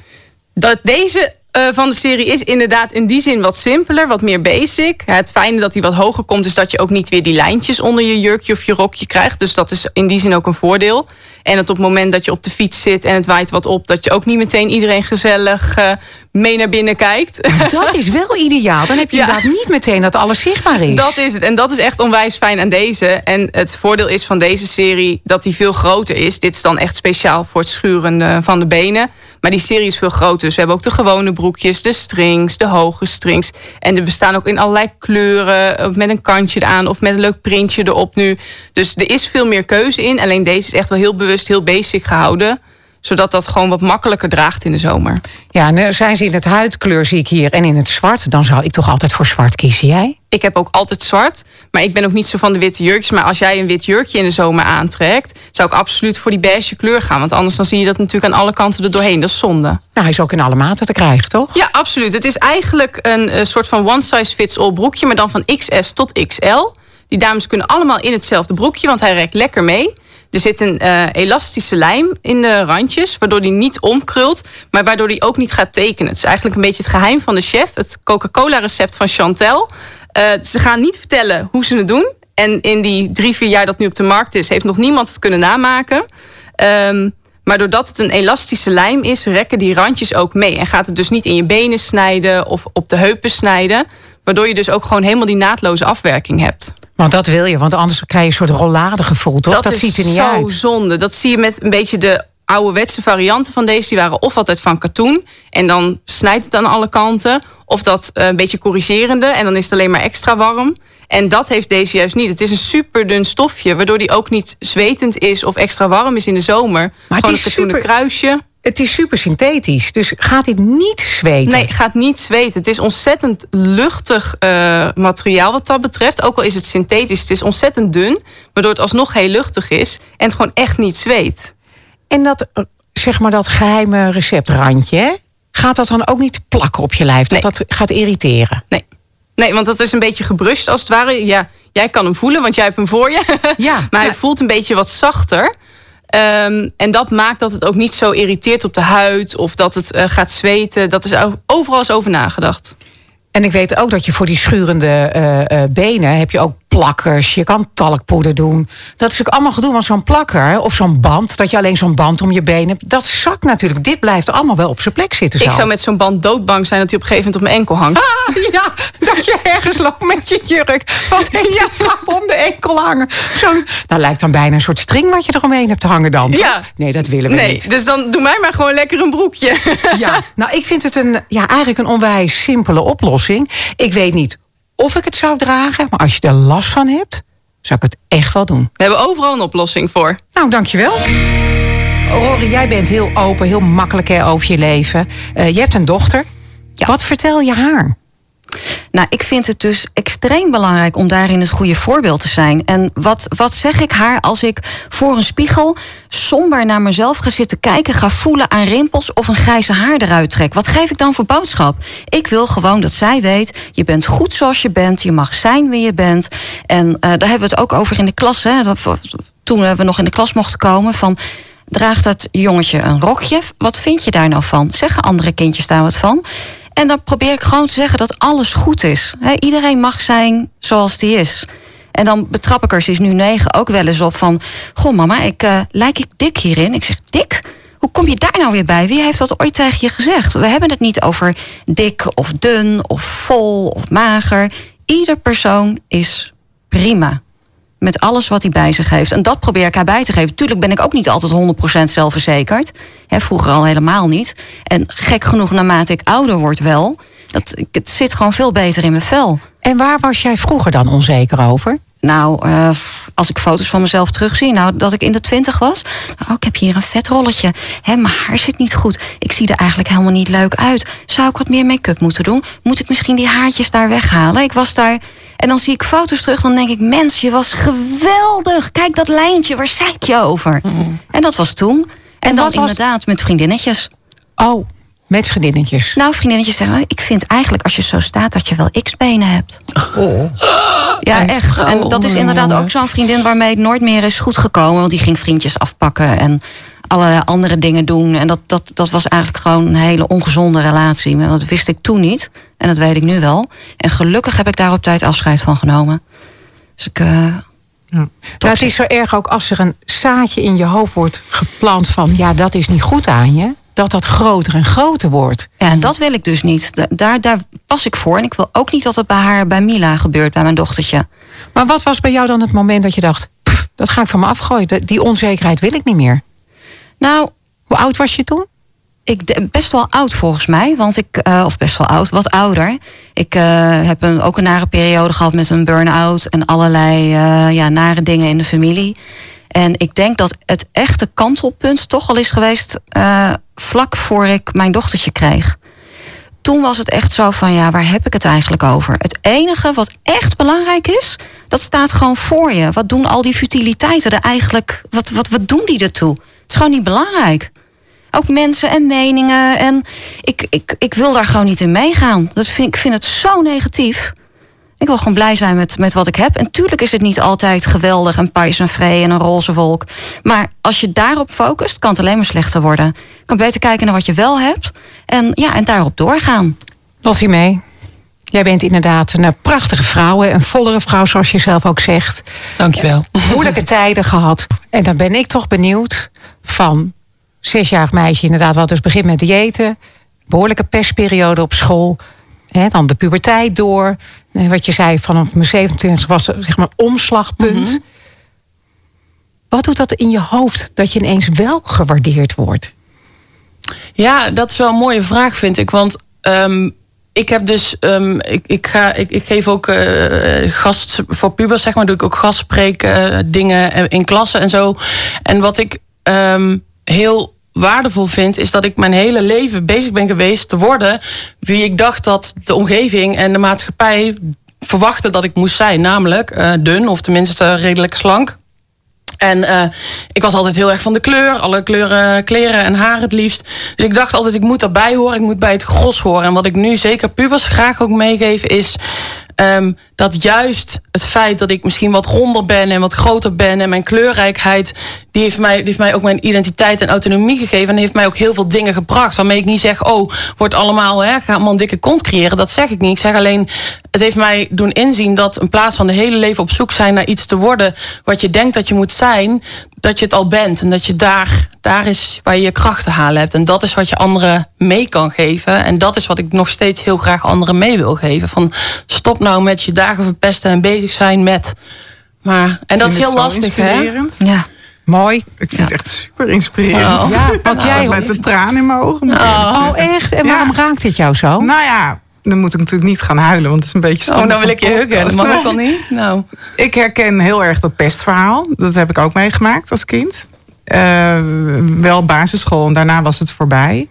Speaker 6: Dat deze uh, van de serie is inderdaad in die zin wat simpeler, wat meer basic. Het fijne dat hij wat hoger komt, is dat je ook niet weer die lijntjes onder je jurkje of je rokje krijgt. Dus dat is in die zin ook een voordeel. En dat op het moment dat je op de fiets zit en het waait wat op, dat je ook niet meteen iedereen gezellig uh, mee naar binnen kijkt.
Speaker 2: Dat is wel ideaal. Dan heb je ja. inderdaad niet meteen dat alles zichtbaar is.
Speaker 6: Dat is het. En dat is echt onwijs fijn aan deze. En het voordeel is van deze serie dat die veel groter is. Dit is dan echt speciaal voor het schuren van de benen. Maar die serie is veel groter. Dus we hebben ook de gewone broekjes, de strings, de hoge strings. En er bestaan ook in allerlei kleuren. Met een kantje eraan of met een leuk printje erop nu. Dus er is veel meer keuze in. Alleen deze is echt wel heel bewust, heel basic gehouden zodat dat gewoon wat makkelijker draagt in de zomer.
Speaker 2: Ja, nu zijn ze in het huidkleur, zie ik hier, en in het zwart. Dan zou ik toch altijd voor zwart kiezen, jij?
Speaker 6: Ik heb ook altijd zwart, maar ik ben ook niet zo van de witte jurkjes. Maar als jij een wit jurkje in de zomer aantrekt... zou ik absoluut voor die beige kleur gaan. Want anders dan zie je dat natuurlijk aan alle kanten er doorheen. Dat is zonde. Nou,
Speaker 2: hij is ook in alle maten te krijgen, toch?
Speaker 6: Ja, absoluut. Het is eigenlijk een, een soort van one-size-fits-all broekje... maar dan van XS tot XL. Die dames kunnen allemaal in hetzelfde broekje, want hij rekt lekker mee... Er zit een uh, elastische lijm in de randjes, waardoor die niet omkrult, maar waardoor die ook niet gaat tekenen. Het is eigenlijk een beetje het geheim van de chef, het Coca-Cola-recept van Chantel. Uh, ze gaan niet vertellen hoe ze het doen. En in die drie, vier jaar dat nu op de markt is, heeft nog niemand het kunnen namaken. Um, maar doordat het een elastische lijm is, rekken die randjes ook mee. En gaat het dus niet in je benen snijden of op de heupen snijden. Waardoor je dus ook gewoon helemaal die naadloze afwerking hebt.
Speaker 2: Want dat wil je, want anders krijg je een soort rollade gevoel, toch?
Speaker 6: Dat, dat ziet er niet uit. Dat is zo zonde. Dat zie je met een beetje de ouderwetse varianten van deze. Die waren of altijd van katoen. En dan snijdt het aan alle kanten. Of dat eh, een beetje corrigerende. En dan is het alleen maar extra warm. En dat heeft deze juist niet. Het is een super dun stofje. Waardoor die ook niet zwetend is of extra warm is in de zomer. Maar Gewoon een katoenen super... kruisje
Speaker 2: het is super synthetisch. Dus gaat dit niet zweten?
Speaker 6: Nee, gaat niet zweten. Het is ontzettend luchtig uh, materiaal wat dat betreft. Ook al is het synthetisch, het is ontzettend dun. Waardoor het alsnog heel luchtig is. En het gewoon echt niet zweet.
Speaker 2: En dat, zeg maar, dat geheime receptrandje, gaat dat dan ook niet plakken op je lijf? Dat
Speaker 6: nee.
Speaker 2: dat gaat irriteren?
Speaker 6: Nee. Nee, want dat is een beetje gebrust als het ware. Ja, jij kan hem voelen, want jij hebt hem voor je.
Speaker 2: Ja.
Speaker 6: maar hij
Speaker 2: Ja.
Speaker 6: voelt een beetje wat zachter. Ehm, en dat maakt dat het ook niet zo irriteert op de huid of dat het eh, gaat zweten. Dat is overal eens over nagedacht.
Speaker 2: En ik weet ook dat je voor die schurende eh, eh, benen heb je ook plakkers. Je kan talkpoeder doen. Dat is natuurlijk allemaal gedoe, want zo'n plakker of zo'n band, dat je alleen zo'n band om je benen hebt, dat zakt natuurlijk. Dit blijft allemaal wel op zijn plek zitten. Zo.
Speaker 6: Ik zou met zo'n band doodbang zijn dat hij op een gegeven moment op mijn enkel hangt.
Speaker 2: Ah, ja, dat je ergens loopt met je jurk. Wat heeft je vrouw om de enkel hangen? Zo, dat lijkt dan bijna een soort string wat je eromheen hebt hangen dan. toch?
Speaker 6: Ja.
Speaker 2: Nee, dat willen we
Speaker 6: Nee,
Speaker 2: niet.
Speaker 6: dus dan doe mij maar gewoon lekker een broekje.
Speaker 2: Ja, nou, ik vind het een, ja, eigenlijk een onwijs simpele oplossing. Ik weet niet of ik het zou dragen, maar als je er last van hebt, zou ik het echt wel doen.
Speaker 6: We hebben overal een oplossing voor.
Speaker 2: Nou, dankjewel. Rory, jij bent heel open, heel makkelijk hè, over je leven. Eh, je hebt een dochter. Wat vertel je haar?
Speaker 5: Nou, ik vind het dus extreem belangrijk om daarin het goede voorbeeld te zijn. En wat, wat zeg ik haar als ik voor een spiegel somber naar mezelf ga zitten kijken, ga voelen aan rimpels of een grijze haar eruit trek? Wat geef ik dan voor boodschap? Ik wil gewoon dat zij weet, je bent goed zoals je bent, je mag zijn wie je bent. En eh, daar hebben we het ook over in de klas. Hè, toen we nog in de klas mochten komen van draagt dat jongetje een rokje? Wat vind je daar nou van? Zeggen andere kindjes daar wat van? En dan probeer ik gewoon te zeggen dat alles goed is. Iedereen mag zijn zoals die is. En dan betrap ik er, ze is nu negen, ook wel eens op van... Goh mama, ik, eh, lijk ik dik hierin? Ik zeg, dik? Hoe kom je daar nou weer bij? Wie heeft dat ooit tegen je gezegd? We hebben het niet over dik of dun of vol of mager. Ieder persoon is prima. Met alles wat hij bij zich heeft. En dat probeer ik haar bij te geven. Tuurlijk ben ik ook niet altijd 100% zelfverzekerd. Hè, vroeger al helemaal niet. En gek genoeg, naarmate ik ouder word wel. Dat, het zit gewoon veel beter in mijn vel.
Speaker 2: En waar was jij vroeger dan onzeker over?
Speaker 5: Nou, eh, als ik foto's van mezelf terugzie, nou, dat ik in de twintig was. Oh, ik heb hier een vetrolletje. Hè, mijn haar zit niet goed. Ik zie er eigenlijk helemaal niet leuk uit. Zou ik wat meer make-up moeten doen? Moet ik misschien die haartjes daar weghalen? Ik was daar. En dan zie ik foto's terug, dan denk ik, mens, je was geweldig. Kijk dat lijntje, waar zei ik je over? En dat was toen. En, dan
Speaker 2: wat was-
Speaker 5: inderdaad met vriendinnetjes.
Speaker 2: Oh, met vriendinnetjes.
Speaker 5: Nou, vriendinnetjes zeggen, ik vind eigenlijk als je zo staat dat je wel x-benen hebt. Ja, echt. En dat is inderdaad ook zo'n vriendin waarmee het nooit meer is goed gekomen. Want die ging vriendjes afpakken en allerlei andere dingen doen. En dat, dat, dat was eigenlijk gewoon een hele ongezonde relatie. Maar dat wist ik toen niet. En dat weet ik nu wel. En gelukkig heb ik daar op tijd afscheid van genomen. Dus ik. eh,
Speaker 2: Nou, het is zo erg ook als er een zaadje in je hoofd wordt geplant van... ja, dat is niet goed aan je, dat dat groter en groter wordt.
Speaker 5: Ja, en dat wil ik dus niet. Da- Daar, daar pas ik voor. En ik wil ook niet dat het bij haar, bij Mila gebeurt, bij mijn dochtertje.
Speaker 2: Maar wat was bij jou dan het moment dat je dacht... "Pff, dat ga ik van me afgooien, die onzekerheid wil ik niet meer.
Speaker 5: Nou,
Speaker 2: Hoe oud was je toen?
Speaker 5: Ik best wel oud volgens mij, want ik, eh, of best wel oud, wat ouder. Ik eh, heb een, ook een nare periode gehad met een burn-out en allerlei eh, ja, nare dingen in de familie. En ik denk dat het echte kantelpunt toch al is geweest eh, vlak voor ik mijn dochtertje kreeg. Toen was het echt zo van, ja, waar heb ik het eigenlijk over? Het enige wat echt belangrijk is, dat staat gewoon voor je. Wat doen al die futiliteiten er eigenlijk, wat, wat, wat doen die ertoe? Het is gewoon niet belangrijk. Ook mensen en meningen. En ik, ik, ik wil daar gewoon niet in meegaan. Dat vind, ik vind het zo negatief. Ik wil gewoon blij zijn met, met wat ik heb. En tuurlijk is het niet altijd geweldig en pais en vrij en een roze wolk. Maar als je daarop focust, kan het alleen maar slechter worden. Je kan beter kijken naar wat je wel hebt. En, ja, en daarop doorgaan.
Speaker 2: Lottie mee. Jij bent inderdaad een eh, prachtige vrouw, een vollere vrouw, zoals je zelf ook zegt.
Speaker 3: Dankjewel.
Speaker 2: Moeilijke tijden gehad. En dan ben ik toch benieuwd van zesjarig meisje, inderdaad, wat dus begint met diëten. Behoorlijke pestperiode op school. Hè, dan de puberteit door. Wat je zei, vanaf mijn 27 was er, zeg maar omslagpunt. Wat doet dat in je hoofd dat je ineens wel gewaardeerd wordt?
Speaker 3: Ja, dat is wel een mooie vraag, vind ik. Want ehm, ik heb dus, ehm, ik, ik, ga, ik, ik geef ook eh, gast voor pubers, zeg maar, doe ik ook gastspreken, eh, dingen eh, in klassen en zo. En wat ik ehm, heel waardevol vind, is dat ik mijn hele leven bezig ben geweest te worden wie ik dacht dat de omgeving en de maatschappij verwachten dat ik moest zijn. Namelijk eh, dun of tenminste redelijk slank. En eh, ik was altijd heel erg van de kleur, alle kleuren kleren en haar het liefst. Dus ik dacht altijd, ik moet daarbij horen, ik moet bij het gros horen. En wat ik nu zeker pubers graag ook meegeef is... ehm, dat juist het feit dat ik misschien wat ronder ben en wat groter ben en mijn kleurrijkheid, die heeft mij, die heeft mij ook mijn identiteit en autonomie gegeven. En heeft mij ook heel veel dingen gebracht. Waarmee ik niet zeg, oh, wordt allemaal, hè, ga allemaal een dikke kont creëren. Dat zeg ik niet. Ik zeg alleen, het heeft mij doen inzien dat in plaats van de hele leven op zoek zijn naar iets te worden wat je denkt dat je moet zijn, dat je het al bent. En dat je daar, daar is waar je je krachten halen hebt. En dat is wat je anderen mee kan geven. En dat is wat ik nog steeds heel graag anderen mee wil geven. Van stop nou met je dagen verpesten en bezig zijn met. Maar, en dat is heel lastig, hè?
Speaker 4: inspirerend.
Speaker 5: Ja.
Speaker 2: Mooi.
Speaker 4: Ik vind het echt super inspirerend.
Speaker 3: Oh.
Speaker 2: Ja, want jij...
Speaker 4: Met de tranen in mijn ogen. ik
Speaker 2: Oh,
Speaker 4: zeggen.
Speaker 2: echt? En
Speaker 4: Ja.
Speaker 2: waarom raakt dit jou zo?
Speaker 4: Nou ja, dan moet ik natuurlijk niet gaan huilen, want het is een beetje stom.
Speaker 3: Oh, nou wil ik je huggen. Dat mag ook al niet. Nou.
Speaker 4: Ik herken heel erg dat pestverhaal. Dat heb ik ook meegemaakt als kind. Eh, wel basisschool en daarna was het voorbij.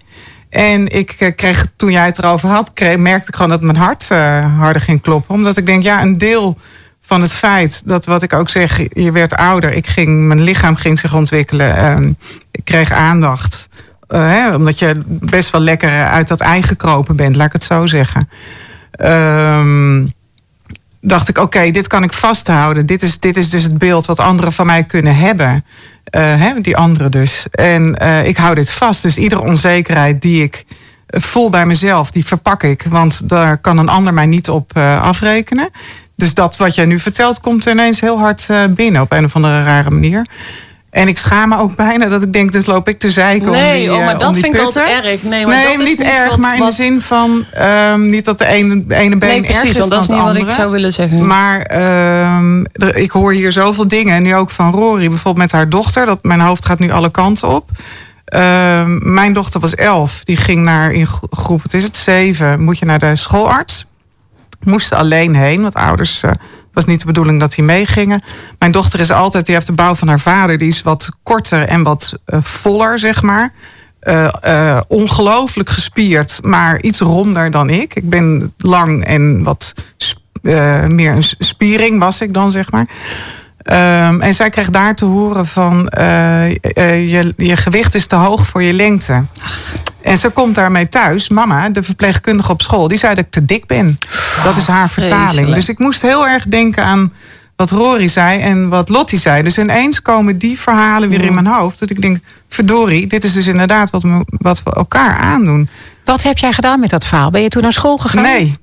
Speaker 4: En ik eh, kreeg, toen jij het erover had, merkte ik gewoon dat mijn hart eh, harder ging kloppen. Omdat ik denk, ja, een deel van het feit dat wat ik ook zeg, je werd ouder. Ik ging, mijn lichaam ging zich ontwikkelen. ehm, ik kreeg aandacht. Hè, omdat je best wel lekker uit dat ei gekropen bent, laat ik het zo zeggen. Ehm, dacht ik, oké, dit kan ik vasthouden. Dit is, dit is dus het beeld wat anderen van mij kunnen hebben. Eh, die anderen dus. En eh, ik hou dit vast. Dus iedere onzekerheid die ik voel bij mezelf, die verpak ik. Want daar kan een ander mij niet op eh, afrekenen. Dus dat wat jij nu vertelt, komt ineens heel hard binnen op een of andere rare manier. En ik schaam me ook bijna dat ik denk, dus loop ik te zeiken om
Speaker 3: Nee,
Speaker 4: die,
Speaker 3: oh,
Speaker 4: eh,
Speaker 3: maar
Speaker 4: om
Speaker 3: dat vind ik altijd erg. Nee, maar
Speaker 4: nee,
Speaker 3: dat is
Speaker 4: niet erg,
Speaker 3: wat-
Speaker 4: maar in de zin van ehm, niet dat de ene, ene been
Speaker 3: Nee, precies,
Speaker 4: erger is
Speaker 3: want dat is niet
Speaker 4: het
Speaker 3: wat ik zou willen zeggen.
Speaker 4: Maar ehm, er- ik hoor hier zoveel dingen. En nu ook van Rory, bijvoorbeeld met haar dochter. Dat mijn hoofd gaat nu alle kanten op. Ehm, mijn dochter was elf. Die ging naar in gro- groep, wat is het, zeven. Moet je naar de schoolarts. Moesten alleen heen, want ouders... eh, was niet de bedoeling dat die meegingen. Mijn dochter is altijd, die heeft de bouw van haar vader. Die is wat korter en wat eh, voller, zeg maar. Eh, eh, ongelooflijk gespierd, maar iets ronder dan ik. Ik ben lang en wat meer een spiering was ik dan, zeg maar. Ehm, en zij kreeg daar te horen van eh, eh, je, je gewicht is te hoog voor je lengte. En ze komt daarmee thuis. Mama, de verpleegkundige op school, die zei dat ik te dik ben. Dat is haar vertaling.
Speaker 3: vreselijk.
Speaker 4: Dus ik moest heel erg denken aan wat Rory zei en wat Lottie zei. Dus ineens komen die verhalen weer in mijn hoofd. Dat ik denk, verdorie, dit is dus inderdaad wat, me, wat we elkaar aandoen.
Speaker 2: Wat heb jij gedaan met dat verhaal? Ben je toen naar school gegaan?
Speaker 4: Nee,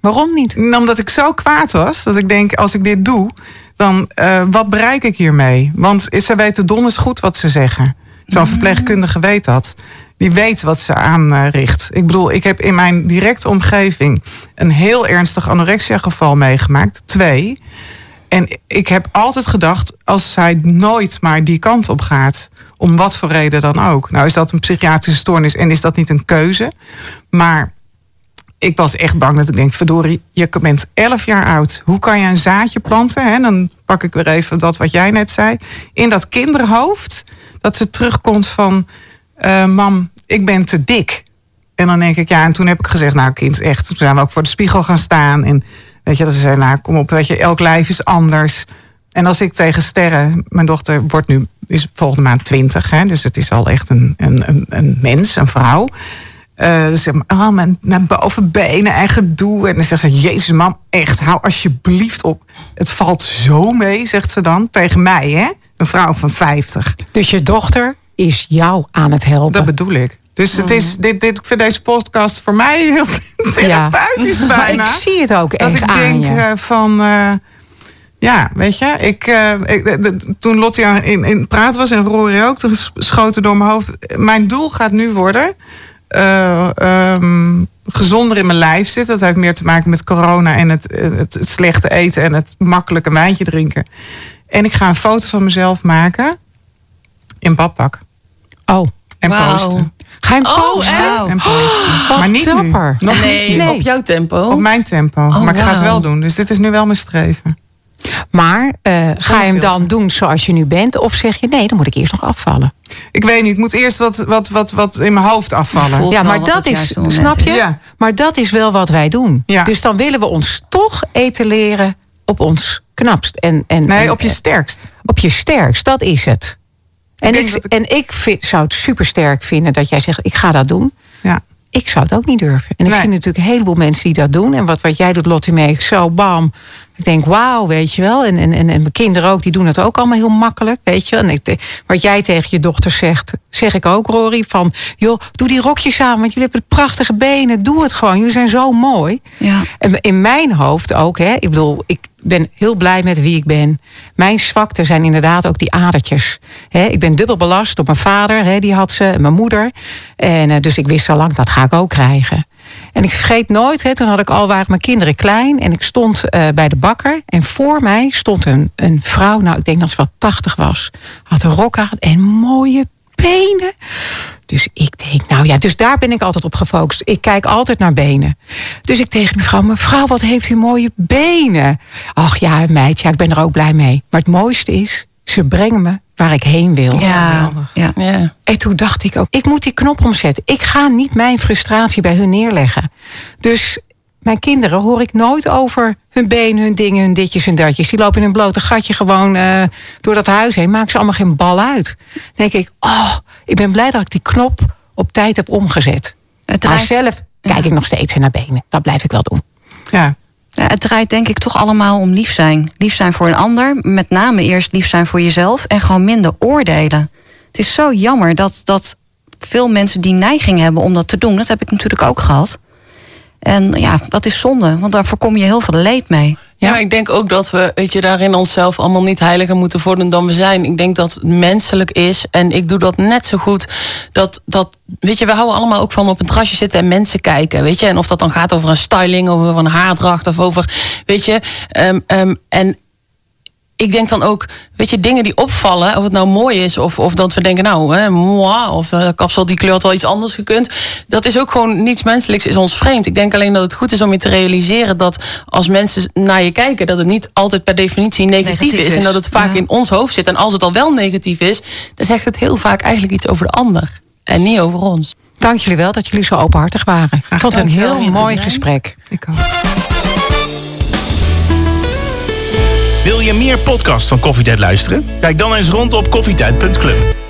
Speaker 2: Waarom niet?
Speaker 4: omdat ik zo kwaad was dat ik denk, als ik dit doe, dan eh, wat bereik ik hiermee? Want ze weten donders goed wat ze zeggen. Zo'n verpleegkundige weet dat. Die weet wat ze aanricht. Ik bedoel, ik heb in mijn directe omgeving een heel ernstig anorexia-geval meegemaakt. Twee. En ik heb altijd gedacht, als zij nooit maar die kant op gaat, om wat voor reden dan ook. Nou is dat een psychiatrische stoornis en is dat niet een keuze. Maar ik was echt bang dat ik denk, verdorie, je bent 11 jaar oud. Hoe kan je een zaadje planten? Hè? Dan pak ik weer even dat wat jij net zei. In dat kinderhoofd, dat ze terugkomt van, eh, mam, ik ben te dik. En dan denk ik, ja, en toen heb ik gezegd, nou kind, echt. Toen zijn we ook voor de spiegel gaan staan. En weet je, dat ze zei, nou kom op, weet je, elk lijf is anders. En als ik tegen Sterren, mijn dochter wordt nu, is volgende maand 20, hè, dus het is al echt een, een, een mens, een vrouw. Eh dan zegt ze, oh, mijn, mijn bovenbenen en gedoe. En dan zegt ze, jezus mam, echt, hou alsjeblieft op. Het valt zo mee, zegt ze dan, tegen mij, hè. Een vrouw van 50.
Speaker 2: Dus je dochter is jou aan het helpen.
Speaker 4: Dat bedoel ik. Dus het is, dit, dit, ik vind deze podcast voor mij heel therapeutisch
Speaker 2: Maar
Speaker 4: bijna.
Speaker 2: ik zie het ook
Speaker 4: dat
Speaker 2: echt
Speaker 4: ik
Speaker 2: aan
Speaker 4: denk eh, van... eh, ja, weet je, ik, ik, de- toen Lottie in, in praat was en Rory ook, toen schoten door mijn hoofd. Mijn doel gaat nu worden eh, ehm, gezonder in mijn lijf zitten. Dat heeft meer te maken met corona en het, het, het slechte eten en het makkelijke wijntje drinken. En ik ga een foto van mezelf maken in badpak
Speaker 2: Oh,
Speaker 4: en
Speaker 3: Wauw.
Speaker 4: posten.
Speaker 2: ga je hem
Speaker 3: Oh,
Speaker 2: posten?
Speaker 3: echt?
Speaker 4: En posten.
Speaker 2: Wat
Speaker 4: maar niet
Speaker 2: dapper.
Speaker 4: nu. Nog
Speaker 3: Nee,
Speaker 4: niet nu.
Speaker 3: op jouw tempo.
Speaker 4: Op mijn tempo. maar ik ga het wel doen. Dus dit is nu wel mijn streven.
Speaker 2: Maar eh, ga je hem dan doen zoals je nu bent? Of zeg je nee, dan moet ik eerst nog afvallen?
Speaker 4: Ik weet niet, ik moet eerst wat, wat, wat, wat in mijn hoofd afvallen.
Speaker 2: Ja, maar dat is, snap je?
Speaker 4: Ja.
Speaker 2: Maar dat is wel wat wij doen.
Speaker 4: Ja.
Speaker 2: Dus dan willen we ons toch etaleren op ons knapst. En, en,
Speaker 4: Nee,
Speaker 2: en-
Speaker 4: op je sterkst.
Speaker 2: op je sterkst, dat is het. En ik, en ik vind, zou het super sterk vinden dat jij zegt: ik ga dat doen. Ik zou het ook niet durven. En ik
Speaker 4: Nee.
Speaker 2: zie natuurlijk een heleboel mensen die dat doen. En wat, wat jij doet, Lottie, mee, zo bam. Ik denk, wauw, weet je wel. En, en, en, en mijn kinderen ook, die doen het ook allemaal heel makkelijk, weet je. En ik, wat jij tegen je dochter zegt, zeg ik ook, Rory. Van, joh, doe die rokjes aan, want jullie hebben prachtige benen. Doe het gewoon, jullie zijn zo mooi.
Speaker 5: Ja.
Speaker 2: En in mijn hoofd ook, hè. Ik bedoel, ik ben heel blij met wie ik ben. Mijn zwakte zijn inderdaad ook die adertjes. Ik ben dubbel belast door mijn vader, hè, die had ze, en mijn moeder. En eh, dus ik wist al lang, dat ga ik ook krijgen. En ik vergeet nooit, hè, toen had ik al waren mijn kinderen klein. En ik stond eh, bij de bakker. En voor mij stond een, een vrouw, nou ik denk dat ze wel 80 was. Had een rok aan en mooie benen. Dus ik denk, nou ja, dus daar ben ik altijd op gefocust. Ik kijk altijd naar benen. Dus ik tegen mevrouw, mevrouw, wat heeft u mooie benen? Ach ja, meid, ja, ik ben er ook blij mee. Maar het mooiste is, ze brengen me waar ik heen wil.
Speaker 5: Ja, ja.
Speaker 3: Ja.
Speaker 2: En toen dacht ik ook, ik moet die knop omzetten. Ik ga niet mijn frustratie bij hun neerleggen. Dus mijn kinderen hoor ik nooit over hun benen, hun dingen, hun ditjes en datjes. Die lopen in een blote gatje gewoon eh, door dat huis heen. Maak ze allemaal geen bal uit. Dan denk ik, oh, ik ben blij dat ik die knop op tijd heb omgezet.
Speaker 5: Het
Speaker 2: Maar
Speaker 5: draait,
Speaker 2: zelf kijk ik nog steeds weer naar benen. Dat blijf ik wel doen.
Speaker 4: Ja.
Speaker 5: ja, het draait denk ik toch allemaal om lief zijn. Lief zijn voor een ander. Met name eerst lief zijn voor jezelf. En gewoon minder oordelen. Het is zo jammer dat, dat veel mensen die neiging hebben om dat te doen. Dat heb ik natuurlijk ook gehad. En ja, dat is zonde. Want daar voorkom je heel veel leed mee.
Speaker 3: Ja, ik denk ook dat we, weet je, daarin onszelf allemaal niet heiliger moeten worden dan we zijn. Ik denk dat het menselijk is en ik doe dat net zo goed. Dat, dat, weet je, we houden allemaal ook van op een terrasje zitten en mensen kijken, weet je. En of dat dan gaat over een styling, of over een haardracht of over, weet je. ehm, ehm, en ik denk dan ook, weet je, dingen die opvallen, of het nou mooi is, of, of dat we denken, nou, hè, moi, of eh, kapsel die kleur had wel iets anders gekund. Dat is ook gewoon niets menselijks, is ons vreemd. Ik denk alleen dat het goed is om je te realiseren dat als mensen naar je kijken, dat het niet altijd per definitie negatief,
Speaker 5: Negatief
Speaker 3: is,
Speaker 5: is,
Speaker 3: En dat het vaak
Speaker 5: ja.
Speaker 3: in ons hoofd zit. En als het al wel negatief is, dan zegt het heel vaak eigenlijk iets over de ander. En niet over ons.
Speaker 2: Dank jullie wel dat jullie zo openhartig waren. Ik vond het een heel mooi gesprek.
Speaker 4: Ik ook.
Speaker 1: Wil je meer podcasts van Koffietijd luisteren? Kijk dan eens rond op koffietijd.club.